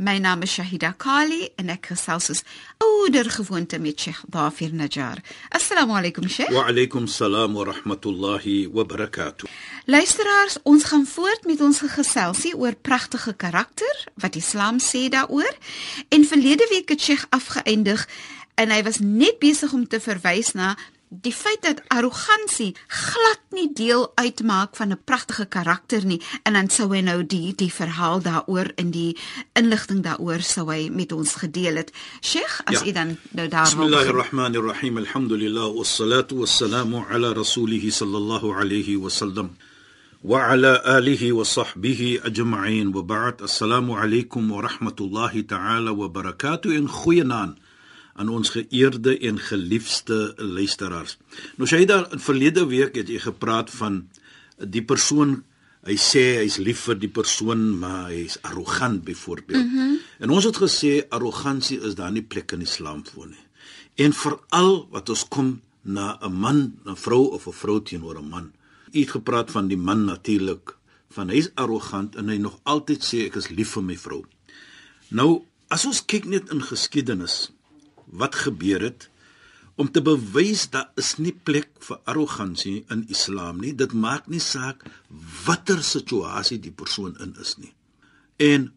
My naam is Shahida Kali en ek gesels soos ouer gewoonte met Sheikh Dafir Najjar. Assalamu alaykum Sheikh. Wa alaykum salaam wa rahmatullahi wa barakatuh. Luisteraars, ons gaan voort met ons geselsie oor pragtige karakter wat Islam sê daaroor. En verlede week het Sheikh afgeëindig en hy was net besig om te verwys na Die feit dat arrogansie glad nie deel uitmaak van 'n pragtige karakter nie en dan sou hy nou die die verhaal daaroor in die inligting daaroor sou hy met ons gedeel het. Sheikh, as ja. u dan nou daar Bismillahirrahmanirrahim. Alhamdulillah wassalatu wassalamu ala rasulih sallallahu alayhi wasallam wa ala alihi wa sahbihi ajma'in. Wa ba'd. Assalamu alaykum wa rahmatullahi ta'ala wa barakatuh. In goeienaand aan ons geëerde en geliefde luisteraars. Nou jy daar in verlede week het jy gepraat van die persoon hy sê hy's lief vir die persoon maar hy's arrogant byvoorbeeld. Mm -hmm. En ons het gesê arrogansie is daar nie plek in Islam vir nie. En veral wat ons kom na 'n man, 'n vrou of 'n vrou teenoor 'n man. U het gepraat van die man natuurlik van hy's arrogant en hy nog altyd sê ek is lief vir my vrou. Nou as ons kyk net in geskiedenis wat gebeur het om te bewys dat is nie plek vir arrogansie in Islam nie. Dit maak nie saak watter situasie die persoon in is nie. En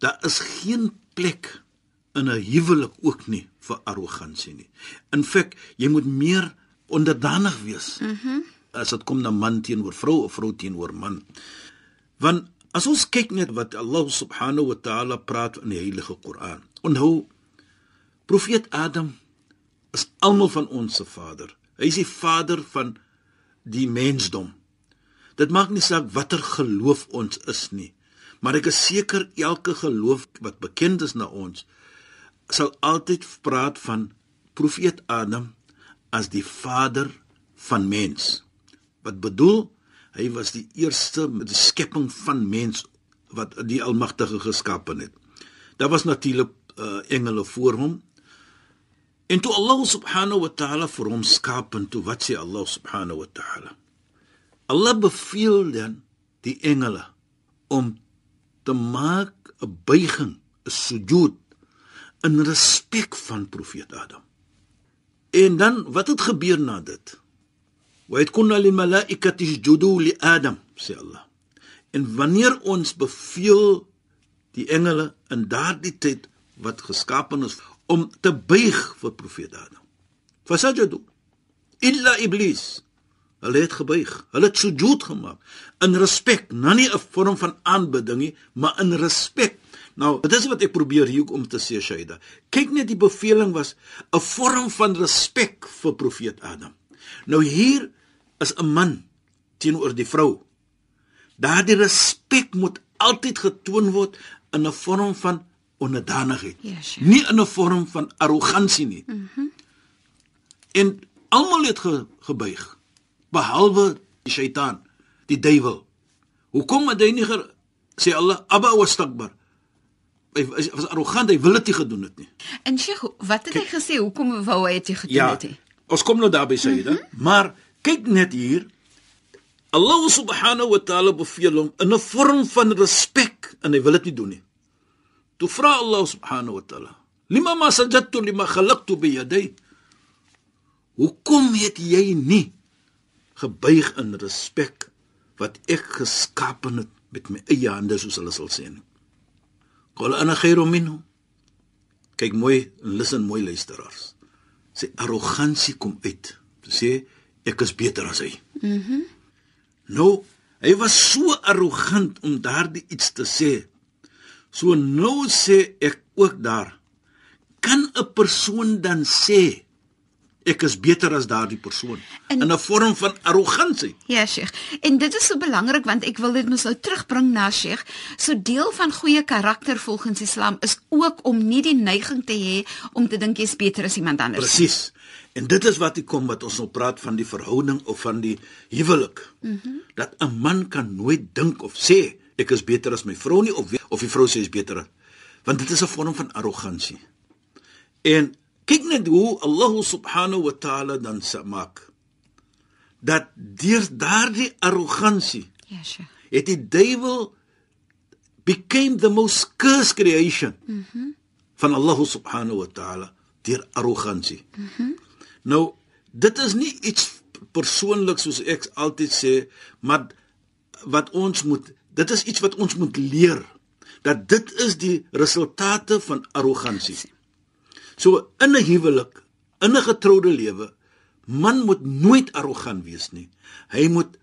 daar is geen plek in 'n huwelik ook nie vir arrogansie nie. In feite, jy moet meer onderdanig wees. Mhm. Mm as dit kom na man teenoor vrou of vrou teenoor man. Want as ons kyk net wat Allah subhanahu wa ta'ala praat in die heilige Koran. Onthou Profeet Adam is almal van ons se vader. Hy is die vader van die mensdom. Dit maak nie saak watter geloof ons is nie, maar ek is seker elke geloof wat bekend is na ons sal altyd praat van profeet Adam as die vader van mens. Wat bedoel? Hy was die eerste met die skepping van mens wat die Almagtige geskaap het. Daar was natuurlik uh, engele voor hom, En toe Allah subhanahu wa ta'ala vir hom skaap en toe wat sê Allah subhanahu wa ta'ala? Allah beveel dan die engele om te maak 'n buiging, 'n sujud in respek van profeet Adam. En dan wat het gebeur na dit? Wa it kunna lil malaikati isjudu li Adam, sê Allah. En wanneer ons beveel die engele in daardie tyd wat geskaap is om te buig vir profeet Adam. Fasajadu illa iblis. Hulle het gebuig. Hulle het sujud gemaak in respek, nou nie 'n vorm van aanbidding nie, maar in respek. Nou, dit is wat ek probeer hier om te sê Shaida. Kyk net die beveling was 'n vorm van respek vir profeet Adam. Nou hier is 'n man teenoor die vrou. Daardie respek moet altyd getoon word in 'n vorm van onderdanigheid. Ja, sure. Nie in 'n vorm van arrogansie nie. Mm en almal het ge, gebuig behalwe die Satan, die duiwel. Hoekom het hy nie ge, sê Allah Abba wastakbar? Hy was arrogant, hy wil dit nie gedoen het nie. En Sheikh, wat het kyk, hy gesê hoekom wou hy dit gedoen ja, het? Ja. Ons kom nou daarby sê, mm -hmm. maar kyk net hier. Allah subhanahu wa ta'ala beveel hom in 'n vorm van respek en hy wil dit nie doen nie. Toe vra Allah subhanahu wa ta'ala: "Lima ma sajadtu lima khalaqtu bi yaday?" Hoekom het jy nie gebuig in respek wat ek geskaap het met my eie hande soos hulle sal sê nie? Qul ana khairu minhu. Kyk mooi, luister mooi luisteraars. Sy arrogansie kom uit. Sy sê ek is beter as hy. Mhm. Mm nou, hy was so arrogant om daardie iets te sê So nou sê ek ook daar kan 'n persoon dan sê ek is beter as daardie persoon En- in 'n vorm van arrogansie. Ja, Sheikh. En dit is so belangrik want ek wil dit mos nou terugbring na Sheikh. So deel van goeie karakter volgens Islam is ook om nie die neiging te hê om te dink jy's beter as iemand anders. Presies. En dit is wat ek kom wat ons nou praat van die verhouding of van die huwelik. Mm -hmm. Dat 'n man kan nooit dink of sê ek is beter as my vrou nie of of die vrou sê is beter. Want dit is 'n vorm van arrogansie. En kyk net hoe Allah subhanahu wa ta'ala dan sa maak dat deur daardie arrogansie Ja, Sheikh. het die duiwel became the most cursed creation mm -hmm. van Allah subhanahu wa ta'ala deur arrogansie. Mm -hmm. Nou dit is nie iets persoonlik soos ek altyd sê, maar wat ons moet dit is iets wat ons moet leer dat dit is die resultate van arrogansie. So in 'n huwelik, in 'n getroude lewe, man moet nooit arrogant wees nie. Hy moet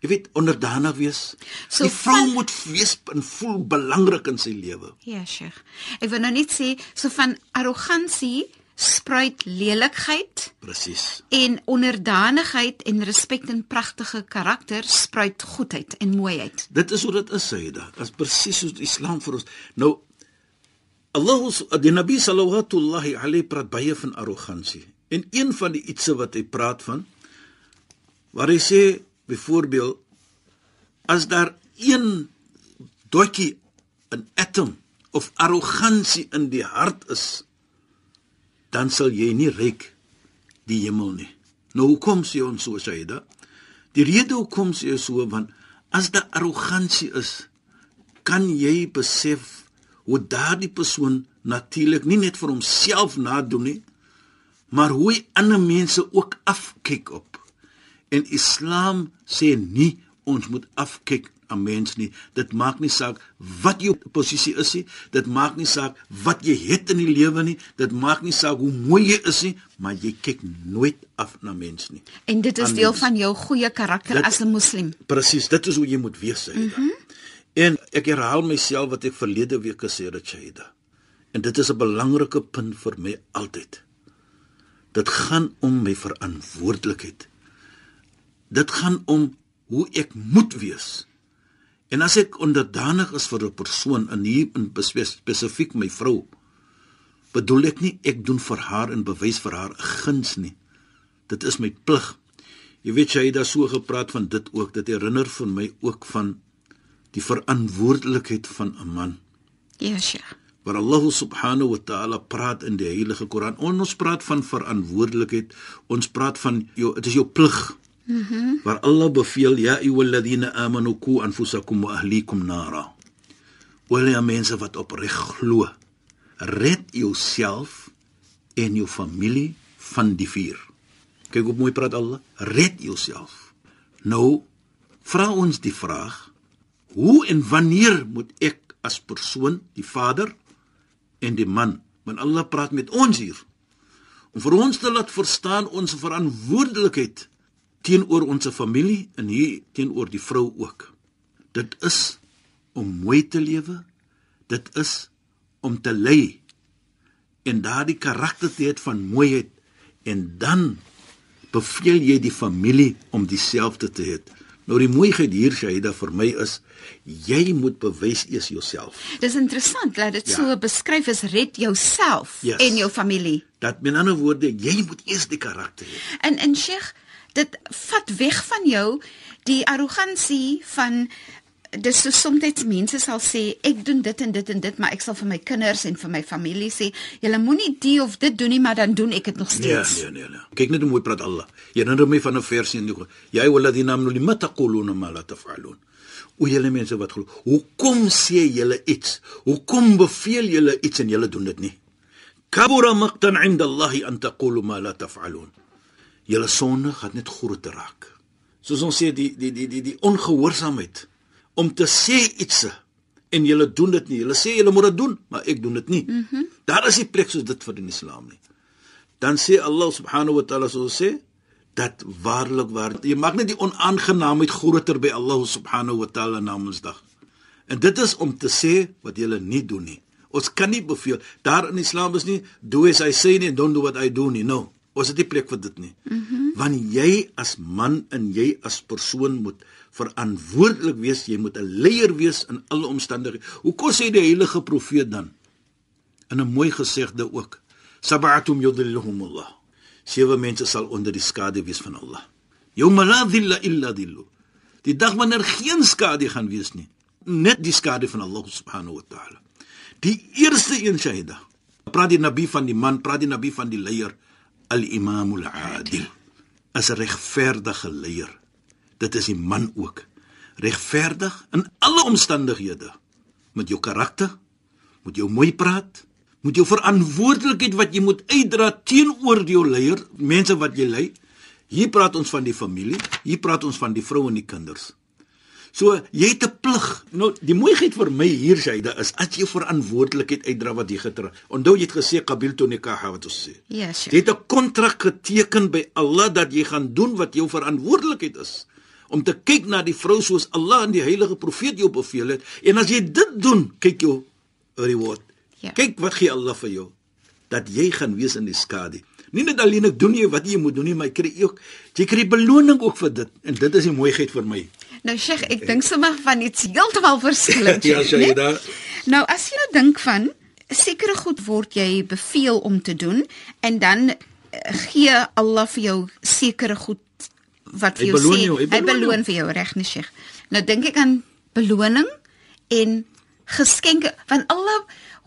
jy weet onderdanig wees. So die vrou van- moet wees en voel belangrik in sy lewe. Ja, Sheikh. Ek wil nou net sê so van arrogansie spruit lelikheid Presies. en onderdanigheid en respek en pragtige karakter spruit goedheid en mooiheid. Dit is hoe dit is, Sayyida. Dit is presies soos Islam vir ons. Nou Allah die Nabi sallallahu alayhi praat baie van arrogansie. En een van die ietsie wat hy praat van waar hy sê byvoorbeeld as daar een dotjie 'n atom of arrogansie in die hart is dan sal jy nie reik die hemel nie. Nou hoekom sê ons so Sayyida? Die rede hoekom sê ons so want as daar arrogansie is, kan jy besef hoe daardie persoon natuurlik nie net vir homself nadoen nie, maar hoe ander mense ook afkyk op. En Islam sê nie ons moet afkyk aan mens nie. Dit maak nie saak wat jou posisie is nie, dit maak nie saak wat jy het in die lewe nie, dit maak nie saak hoe mooi jy is nie, maar jy kyk nooit af na mens nie. En dit is Aan deel mens. van jou goeie karakter Dit- as 'n moslim. Presies, dit is hoe jy moet wees, Saida. Mm -hmm. En ek herhaal myself wat ek verlede week gesê het, Saida. En dit is 'n belangrike punt vir my altyd. Dit gaan om my verantwoordelikheid. Dit gaan om hoe ek moet wees. En as ek onderdanig is vir 'n persoon in hier in spesifiek my vrou, bedoel ek nie ek doen vir haar en bewys vir haar 'n guns nie. Dit is my plig. Jy weet jy het daar so gepraat van dit ook. Dit herinner vir my ook van die verantwoordelikheid van 'n man. Ja, Sheikh. Waar Allah subhanahu wa ta'ala praat in die heilige Koran. Ons praat van verantwoordelikheid. Ons praat van jou dit is jou plig. Mm waar Allah beveel ja ayyuhalladhina amanu qu anfusakum wa ahlikum nara. Welle mense wat opreg glo, red jouself en jou familie van die vuur. Kyk hoe mooi praat Allah, red jouself. Nou vra ons die vraag, hoe en wanneer moet ek as persoon, die vader en die man, want Allah praat met ons hier om vir ons te laat verstaan ons verantwoordelikheid teenoor ons familie en hier teenoor die vrou ook. Dit is om mooi te lewe. Dit is om te lei en daardie karakter te hê van mooiheid en dan beveel jy die familie om dieselfde te hê. Nou die mooiheid hier Shaida vir my is jy moet bewys eers jouself. Dis interessant dat dit Ja. so beskryf is red jouself Yes. en jou familie. Dat met ander woorde jy moet eers die karakter hê. En en Sheikh, dit vat weg van jou die arrogansie van dis so soms mense sal sê ek doen dit en dit en dit maar ek sal vir my kinders en vir my familie sê julle moenie die of dit doen nie maar dan doen ek dit nog Nee, steeds. nee, nee, nee. Kyk net hoe mooi praat Allah. Jy herinner my van 'n versie in die Koran. Ja ayyuhalladhina amanu lima taquluna ma la taf'alun. O julle mense wat glo, hoekom sê julle iets? Hoekom beveel julle iets en julle doen dit nie? Kabura maqtan 'inda Allah an taqulu ma la taf'alun. Julle sonde gaan net groter raak. Soos ons sê die die die die die ongehoorsaamheid om te sê iets en julle doen dit nie. Julle sê julle moet dit doen, maar ek doen dit nie. Mm -hmm. Daar is nie plek soos dit vir die Islam nie dan sê Allah subhanahu wa taala so sê dat waarlik waar jy maak net die onaangenaamheid groter by Allah subhanahu wa taala na Mondsdag En dit is om te sê wat jy nie doen nie. Ons kan nie beveel daar in Islam is nie do as I say nie don't do what I do nie. No. Ons het nie plek vir dit nie. Mm Want jy as man en jy as persoon moet verantwoordelik wees, jy moet 'n leier wees in alle omstandighede. Hoekom sê die heilige profeet dan in 'n mooi gesegde ook: Sab'atum yudhilluhumullah. Sewe mense sal onder die skadu wees van Allah. Yawma la dhilla illa dhillu. Die dag wanneer geen skadu gaan wees nie, net die skadu van Allah subhanahu wa ta'ala. Die eerste een shahida. Praat die nabi van die man, praat die nabi van die leier, al-imamul adil. As 'n regverdige leier. Dit is die man ook. Regverdig in alle omstandighede. Met jou karakter moet jou mooi praat moet jou verantwoordelikheid wat jy moet uitdra teenoor jou leier mense wat jy lei. Hier praat ons van die familie hier praat ons van die vrou en die kinders so jy het 'n plig. Nou die mooiheid vir my hier dit is as jy verantwoordelikheid uitdra wat jy getrou onthou jy het gesê qabil to nikah wat ons sê. Ja yes, jy het 'n kontrak geteken by Allah dat jy gaan doen wat jou verantwoordelikheid is om te kyk na die vrou soos Allah en die heilige profeet jou beveel het. En as jy dit doen kyk jou reward. Ja. kyk wat gee Allah vir jou dat jy gaan wees in die skadu. Nie net alleen ek doen jy wat jy moet doen nie maar jy kry ook jy kry beloning ook vir dit. En dit is die mooiheid vir my nou Sheikh ek dink sommer van iets heeltemal verskillend. Ja jy daar nou as jy nou dink van sekere goed word jy beveel om te doen en dan eh, gee Allah vir jou sekere goed wat vir jou sê, jou, hy beloon vir jou reg nie Sheikh. Nou dink ek aan beloning en geskenke want alle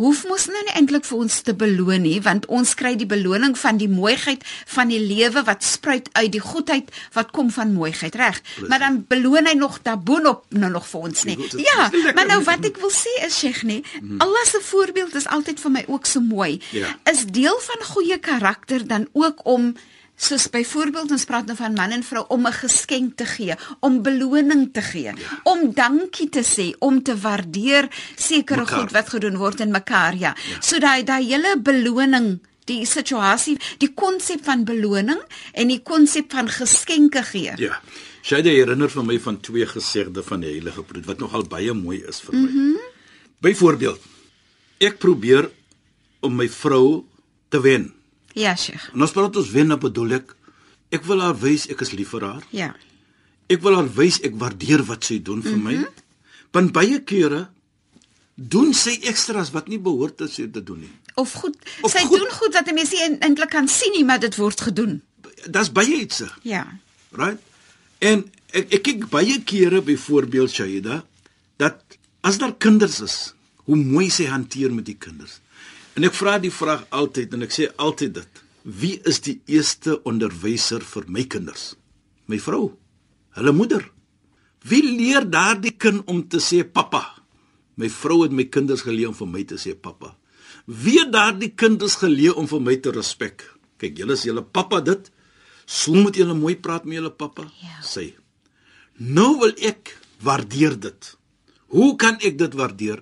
hoef mos nou nie eintlik vir ons te beloon nie want ons kry die beloning van die mooiheid van die lewe wat spruit uit die goedheid wat kom van mooiheid reg? Maar dan beloon hy nog daarboonop nou nog vir ons nie. Ja maar nou wat ek wil sê is Sheikh nie mhm. Allah se voorbeeld is altyd vir my ook so mooi. Ja. is deel van goeie karakter dan ook om soos byvoorbeeld ons praat nou van man en vrou om 'n geskenk te gee, om beloning te gee, ja. om dankie te sê, om te waardeer sekere mekaar. goed wat gedoen word in mekaar, ja. ja. So daai daai hele beloning die situasie, die konsep van beloning en die konsep van geskenke gee. Ja. Sy herinner vir my van twee gesegde van die heilige brood wat nogal baie mooi is vir my. Mm -hmm. Byvoorbeeld, ek probeer om my vrou te wen. Ja, Sheikh. En ons praat ons wen op bedoel ek ek wil haar wys ek is lief vir haar. Ja. Ek wil haar wys ek waardeer wat sy doen vir mm -hmm. my. Want baie kere doen sy ekstra's wat nie behoort te sy te doen nie. Of goed, of sy goed, doen goed wat mense eintlik kan sien nie, maar dit word gedoen. Dis baie iets. Ja. Right? En ek ek kyk baie kere byvoorbeeld Shaida dat as daar kinders is, hoe mooi sy hanteer met die kinders. En ek vra die vraag altyd en ek sê altyd dit. Wie is die eerste onderwyser vir my kinders? My vrou. Hulle moeder. Wie leer daardie kind om te sê pappa? My vrou het my kinders geleer om vir my te sê pappa. Wie het daardie kinders geleer om vir my te respek? Kyk, julle is julle pappa dit. So moet julle mooi praat met julle pappa. Ja. Sê. Nou wil ek waardeer dit. Hoe kan ek dit waardeer?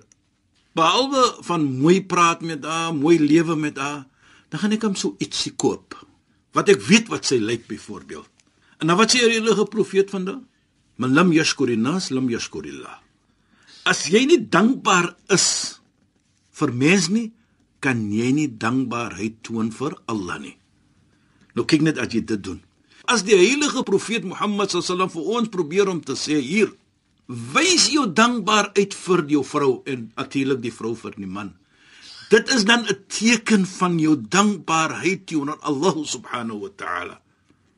Behalwe van mooi praat met haar, mooi lewe met haar, dan gaan ek hom so ietsie koop. Wat ek weet wat sy lyk byvoorbeeld. En dan wat sê die heilige profeet vandag? Man lam yashkurinas lam yashkurillah. As jy nie dankbaar is vir mens nie, kan jy nie dankbaarheid toon vir Allah nie. Nou kyk net as jy dit doen. As die heilige profeet Mohammed sallam vir ons probeer om te sê hier wys jou dankbaar uit vir jou vrou en natuurlik die vrou vir die man. Dit is dan 'n teken van jou dankbaarheid teenoor Allah subhanahu wa ta'ala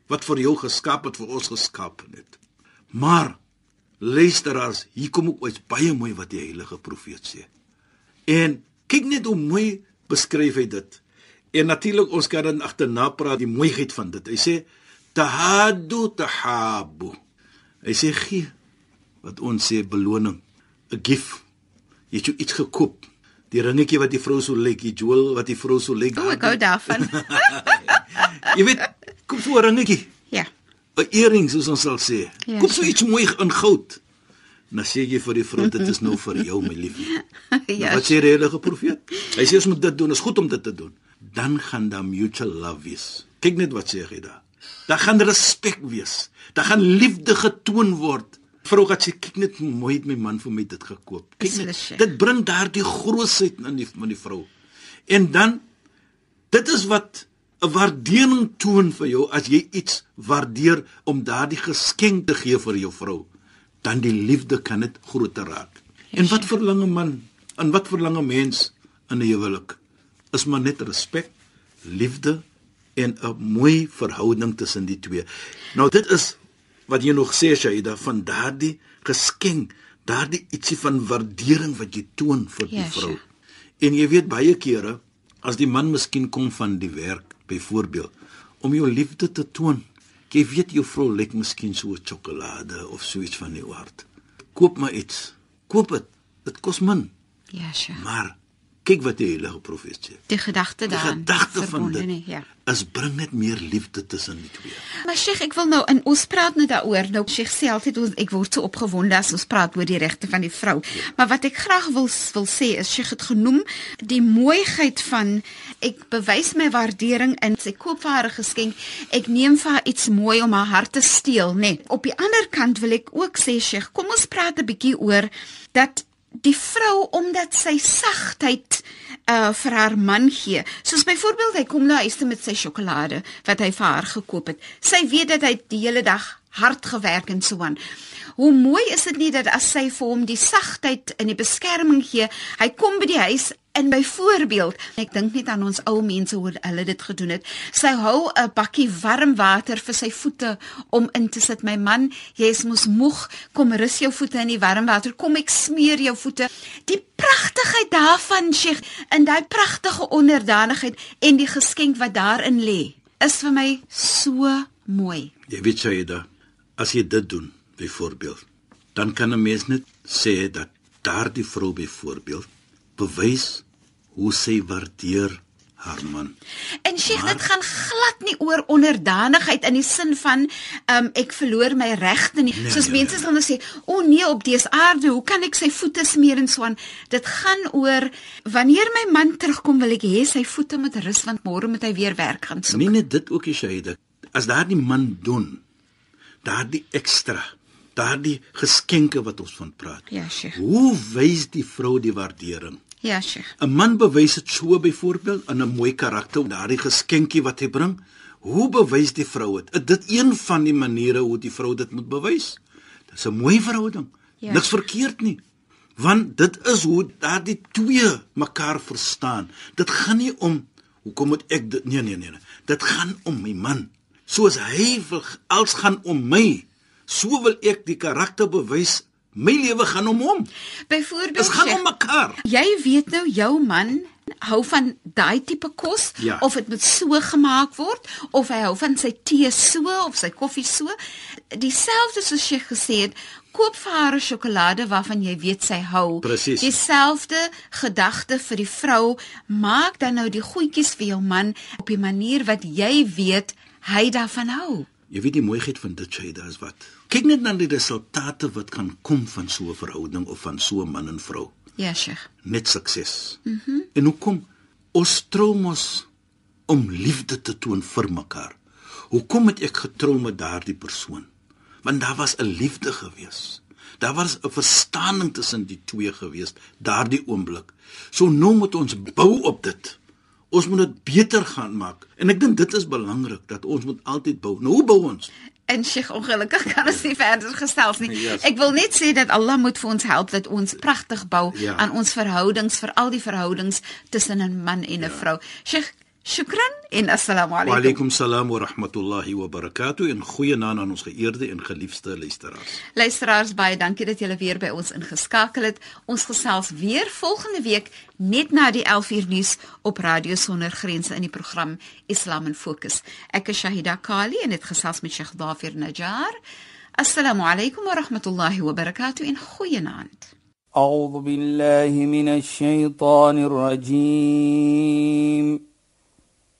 wat vir jou geskaap het vir ons geskaap het. Maar luisteraars, hier kom ook iets baie mooi wat die heilige profeet sê. En kyk net hoe mooi beskryf hy dit. En natuurlik ons kan dan agterna praat die mooiheid van dit. Hy sê tahaddu tahabu. Hy sê gee wat ons sê beloning, 'n gift. Jy het iets gekoop. Die ringetjie wat die vrou so lyk, die jewel wat die vrou so lyk. O, ek hou daarvan. jy weet, koop so 'n ringetjie. Ja. 'n Earring soos ons sal sê. Ja, koop so iets mooi in goud. Nou sê jy vir die vrou dit is nou vir jou my liefie. ja. Wat sê die heilige profeet? Hy sê ons moet dit doen, is goed om dit te doen. Dan gaan daar mutual love wees. Kyk net wat sê hy daar. Daar gaan respek wees. Daar gaan liefde getoon word Vrou gaan sê kyk net mooi het my man vir my dit gekoop. Kyk net. Dit bring daardie grootsheid in die van die vrou. En dan dit is wat 'n waardering toon vir jou as jy iets waardeer om daardie geskenk te gee vir jou vrou, dan die liefde kan dit groter raak. En wat verlang 'n man? En wat verlang 'n mens in 'n huwelik? Is maar net respek, liefde en 'n mooi verhouding tussen die twee. Nou dit is wat jy nog sê Shaida van daardie geskenk, daardie ietsie van waardering wat jy toon vir die Ja, vrou. En jy weet baie kere as die man miskien kom van die werk byvoorbeeld om jou liefde te toon. Jy weet jou vrou lyk miskien so 'n sjokolade of so iets van die aard. Koop maar iets. Koop dit. Dit kos min, Ja, sure. maar kyk wat die heilige profeet sê. Die gedagte Die daaraan. gedagte van dit nie, Ja. is bring net meer liefde tussen die twee. Maar Sheikh, ek wil nou in ons praat nou daaroor. Nou Sheikh sê altyd ons ek word so opgewonde as ons praat oor die regte van die vrou. Maar wat ek graag wil wil sê is Sheikh het genoem die mooiheid van ek bewys my waardering in sy koop vir haar 'n geskenk. Ek neem vir haar iets mooi om haar hart te steel, nê. Nee. Op die ander kant wil ek ook sê Sheikh, kom ons praat 'n bietjie oor dat die vrou omdat sy sagtheid uh vir haar man gee. Soos byvoorbeeld hy kom na huis toe met sy sjokolade wat hy vir haar gekoop het. Sy weet dat hy die hele dag hard gewerk en so aan. Hoe mooi is dit nie dat as sy vir hom die sagtheid en die beskerming gee, hy kom by die huis en byvoorbeeld, ek dink net aan ons ou mense hoe hulle dit gedoen het. Sy hou 'n bakkie warm water vir sy voete om in te sit. My man, jy is mos moeg, kom rus jou voete in die warm water. Kom ek smeer jou voete. Die pragtigheid daarvan, Sheikh, in daai pragtige onderdanigheid en die geskenk wat daarin lê, is vir my so mooi. Jy weet Shaida, as jy dit doen byvoorbeeld, dan kan 'n mens net sê dat daardie vrou byvoorbeeld bewys hoe sy waardeer haar man. En Sheikh, dit gaan glad nie oor onderdanigheid in die sin van um, ek verloor my regte nie. Nee, Soos nee, mense sal nou sê, "O oh, nee, op dese aarde, hoe kan ek sy voete smeer en so aan?" Dit gaan oor wanneer my man terugkom, wil ek hê sy voete moet rus want môre moet hy weer werk gaan soek. Nie net dit ook die Shaida. As daardie man doen, daardie ekstra, daardie geskenke wat ons van praat. Ja, Sheikh. Hoe wys die vrou die waardering? Ja, Sheikh. 'n Man bewys dit so byvoorbeeld in 'n mooi karakter, daardie geskenkie wat hy bring. Hoe bewys die vrou dit? Dit een van die maniere hoe die vrou dit moet bewys. Dis 'n mooi verhouding. Ja. Ja. Niks verkeerd nie. Want dit is hoe daardie twee mekaar verstaan. Dit gaan nie om hoekom moet ek dit nee nee nee. nee. Dit gaan om my man. Soos hy wil als gaan om my, so wil ek die karakter bewys. My lewe gaan om hom. Byvoorbeeld, Dit gaan om mekaar. Jy weet nou jou man hou van daai tipe kos Ja. of dit moet so gemaak word of hy hou van sy tee so of sy koffie so. Dieselfde soos jy gesê het, koop vir haar 'n sjokolade waarvan jy weet sy hou. Presies. Dieselfde gedagte vir die vrou, maak dan nou die goedjies vir jou man op 'n manier wat jy weet hy daarvan hou. Jy weet die mooiheid van dit Shaida is wat. Kyk net na die resultate wat kan kom van so 'n verhouding of van so 'n man en vrou. Ja, Sheikh. Net sukses. Mhm. Mm en hoekom ons trou mos om liefde te toon vir mekaar. Hoekom het ek getrou met daardie persoon? Want daar was 'n liefde gewees. Daar was 'n verstaaning tussen die twee gewees daardie oomblik. So nou moet ons bou op dit. Ons moet dit beter gaan maak. En ek dink dit is belangrik dat ons moet altyd bou. Nou hoe bou ons? En Sheikh ongelukkig kan ons nie verder gesels nie. Yes. Ek wil net sê dat Allah moet vir ons help dat ons pragtig bou Ja. aan ons verhoudings, veral die verhoudings tussen 'n man en 'n vrou. Sheikh, shukran en assalamu Wa alaykum. alaykum salaam wa rahmatullahi wa barakatuh en goeie naam aan ons geëerde en geliefde luisteraars. Luisteraars, baie dankie dat julle weer by ons ingeskakel het. Ons gesels weer volgende week net na die 11uur nuus op Radio Sonder Grense in die program Islam in Fokus. Ek is Shahida Kali en het gesels met Sheikh Dafir Najjar. Assalamu alaykum wa rahmatullahi wa barakatuh en goeienaand. أعوذ بالله من الشيطان الرجيم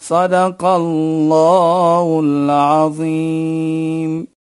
صدق الله العظيم.